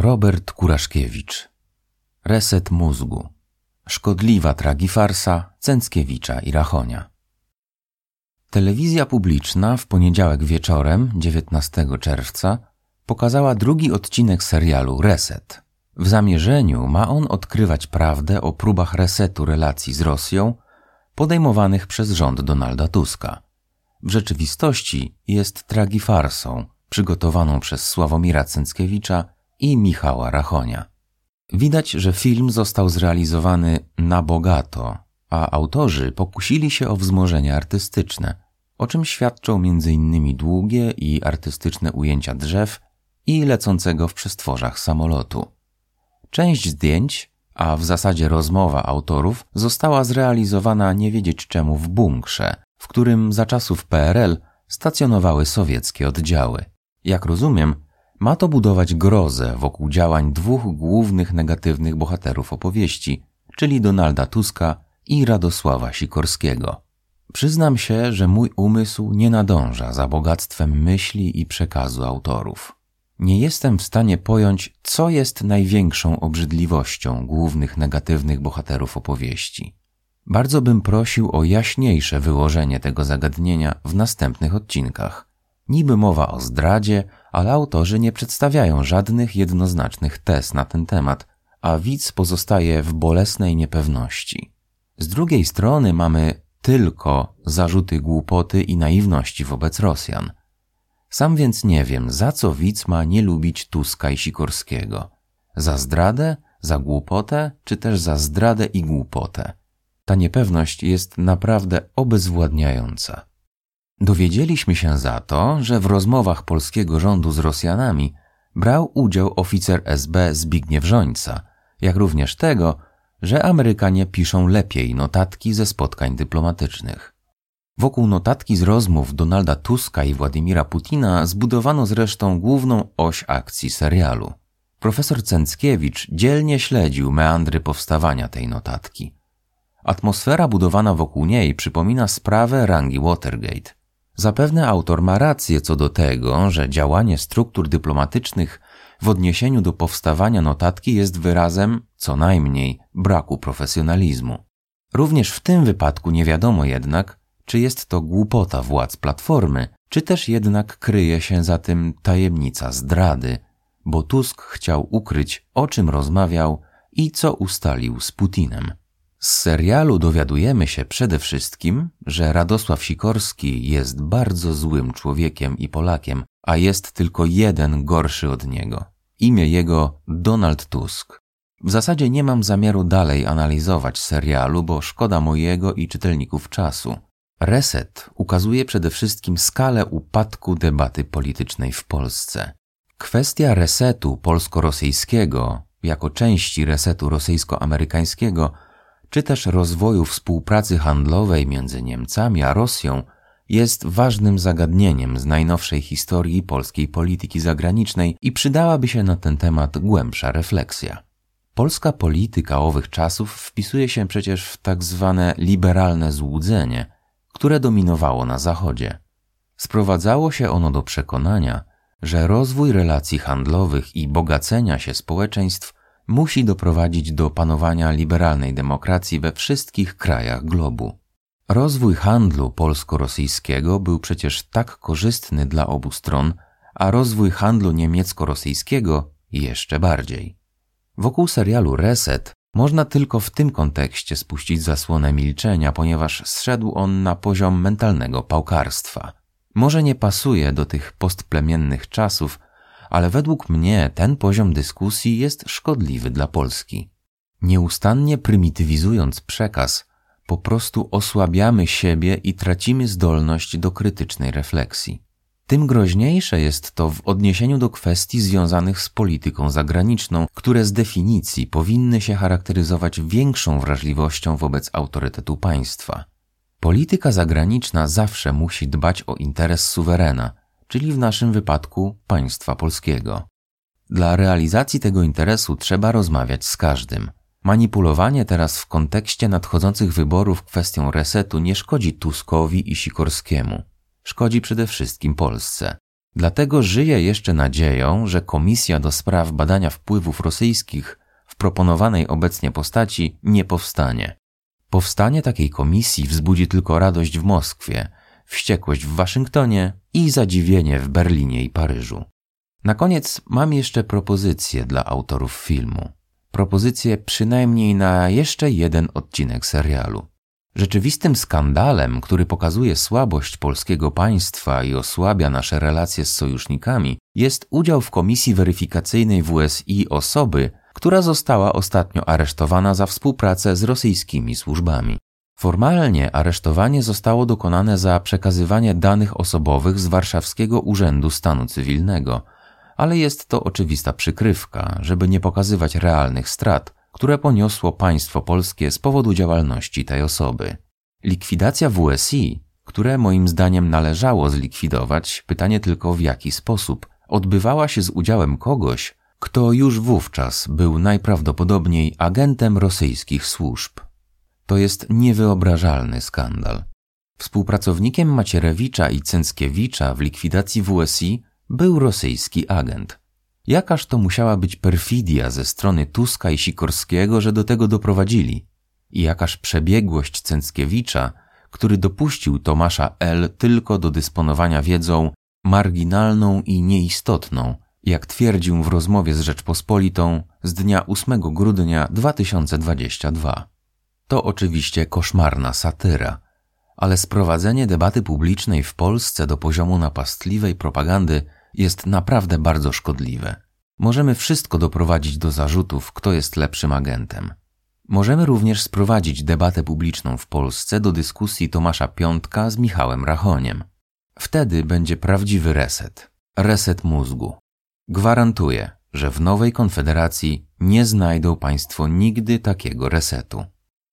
Robert Kuraszkiewicz Reset mózgu Szkodliwa tragifarsa Cęckiewicza i Rachonia Telewizja publiczna w poniedziałek wieczorem 19 czerwca pokazała drugi odcinek serialu Reset. W zamierzeniu ma on odkrywać prawdę o próbach resetu relacji z Rosją podejmowanych przez rząd Donalda Tuska. W rzeczywistości jest tragifarsą przygotowaną przez Sławomira Cęckiewicza i Michała Rachonia. Widać, że film został zrealizowany na bogato, a autorzy pokusili się o wzmożenie artystyczne, o czym świadczą m.in. długie i artystyczne ujęcia drzew i lecącego w przestworzach samolotu. Część zdjęć, a w zasadzie rozmowa autorów, została zrealizowana nie wiedzieć czemu w bunkrze, w którym za czasów PRL stacjonowały sowieckie oddziały. Jak rozumiem, ma to budować grozę wokół działań dwóch głównych negatywnych bohaterów opowieści, czyli Donalda Tuska i Radosława Sikorskiego. Przyznam się, że mój umysł nie nadąża za bogactwem myśli i przekazu autorów. Nie jestem w stanie pojąć, co jest największą obrzydliwością głównych negatywnych bohaterów opowieści. Bardzo bym prosił o jaśniejsze wyłożenie tego zagadnienia w następnych odcinkach. Niby mowa o zdradzie, ale autorzy nie przedstawiają żadnych jednoznacznych tez na ten temat, a widz pozostaje w bolesnej niepewności. Z drugiej strony mamy tylko zarzuty głupoty i naiwności wobec Rosjan. Sam więc nie wiem, za co widz ma nie lubić Tuska i Sikorskiego. Za zdradę, za głupotę, czy też za zdradę i głupotę. Ta niepewność jest naprawdę obezwładniająca. Dowiedzieliśmy się za to, że w rozmowach polskiego rządu z Rosjanami brał udział oficer SB Zbigniew Żońca, jak również tego, że Amerykanie piszą lepiej notatki ze spotkań dyplomatycznych. Wokół notatki z rozmów Donalda Tuska i Władimira Putina zbudowano zresztą główną oś akcji serialu. Profesor Cęckiewicz dzielnie śledził meandry powstawania tej notatki. Atmosfera budowana wokół niej przypomina sprawę rangi Watergate. Zapewne autor ma rację co do tego, że działanie struktur dyplomatycznych w odniesieniu do powstawania notatki jest wyrazem, co najmniej, braku profesjonalizmu. Również w tym wypadku nie wiadomo jednak, czy jest to głupota władz Platformy, czy też jednak kryje się za tym tajemnica zdrady, bo Tusk chciał ukryć, o czym rozmawiał i co ustalił z Putinem. Z serialu dowiadujemy się przede wszystkim, że Radosław Sikorski jest bardzo złym człowiekiem i Polakiem, a jest tylko jeden gorszy od niego. Imię jego Donald Tusk. W zasadzie nie mam zamiaru dalej analizować serialu, bo szkoda mojego i czytelników czasu. Reset ukazuje przede wszystkim skalę upadku debaty politycznej w Polsce. Kwestia resetu polsko-rosyjskiego jako części resetu rosyjsko-amerykańskiego czy też rozwoju współpracy handlowej między Niemcami a Rosją jest ważnym zagadnieniem z najnowszej historii polskiej polityki zagranicznej i przydałaby się na ten temat głębsza refleksja. Polska polityka owych czasów wpisuje się przecież w tak zwane liberalne złudzenie, które dominowało na Zachodzie. Sprowadzało się ono do przekonania, że rozwój relacji handlowych i bogacenia się społeczeństw musi doprowadzić do panowania liberalnej demokracji we wszystkich krajach globu. Rozwój handlu polsko-rosyjskiego był przecież tak korzystny dla obu stron, a rozwój handlu niemiecko-rosyjskiego jeszcze bardziej. Wokół serialu Reset można tylko w tym kontekście spuścić zasłonę milczenia, ponieważ zszedł on na poziom mentalnego pałkarstwa. Może nie pasuje do tych postplemiennych czasów, ale według mnie ten poziom dyskusji jest szkodliwy dla Polski. Nieustannie prymitywizując przekaz, po prostu osłabiamy siebie i tracimy zdolność do krytycznej refleksji. Tym groźniejsze jest to w odniesieniu do kwestii związanych z polityką zagraniczną, które z definicji powinny się charakteryzować większą wrażliwością wobec autorytetu państwa. Polityka zagraniczna zawsze musi dbać o interes suwerena, czyli w naszym wypadku państwa polskiego. Dla realizacji tego interesu trzeba rozmawiać z każdym. Manipulowanie teraz w kontekście nadchodzących wyborów kwestią resetu nie szkodzi Tuskowi i Sikorskiemu. Szkodzi przede wszystkim Polsce. Dlatego żyję jeszcze nadzieją, że Komisja do spraw badania wpływów rosyjskich w proponowanej obecnie postaci nie powstanie. Powstanie takiej komisji wzbudzi tylko radość w Moskwie, wściekłość w Waszyngtonie i zadziwienie w Berlinie i Paryżu. Na koniec mam jeszcze propozycję dla autorów filmu. Propozycję przynajmniej na jeszcze jeden odcinek serialu. Rzeczywistym skandalem, który pokazuje słabość polskiego państwa i osłabia nasze relacje z sojusznikami, jest udział w komisji weryfikacyjnej WSI osoby, która została ostatnio aresztowana za współpracę z rosyjskimi służbami. Formalnie aresztowanie zostało dokonane za przekazywanie danych osobowych z Warszawskiego Urzędu Stanu Cywilnego, ale jest to oczywista przykrywka, żeby nie pokazywać realnych strat, które poniosło państwo polskie z powodu działalności tej osoby. Likwidacja WSI, które moim zdaniem należało zlikwidować, pytanie tylko w jaki sposób, odbywała się z udziałem kogoś, kto już wówczas był najprawdopodobniej agentem rosyjskich służb. To jest niewyobrażalny skandal. Współpracownikiem Macierewicza i Cęckiewicza w likwidacji WSI był rosyjski agent. Jakaż to musiała być perfidia ze strony Tuska i Sikorskiego, że do tego doprowadzili? I jakaż przebiegłość Cęckiewicza, który dopuścił Tomasza L. tylko do dysponowania wiedzą marginalną i nieistotną, jak twierdził w rozmowie z Rzeczpospolitą z dnia 8 grudnia 2022. To oczywiście koszmarna satyra, ale sprowadzenie debaty publicznej w Polsce do poziomu napastliwej propagandy jest naprawdę bardzo szkodliwe. Możemy wszystko doprowadzić do zarzutów, kto jest lepszym agentem. Możemy również sprowadzić debatę publiczną w Polsce do dyskusji Tomasza Piątka z Michałem Rachoniem. Wtedy będzie prawdziwy reset. Reset mózgu. Gwarantuję, że w nowej konfederacji nie znajdą Państwo nigdy takiego resetu.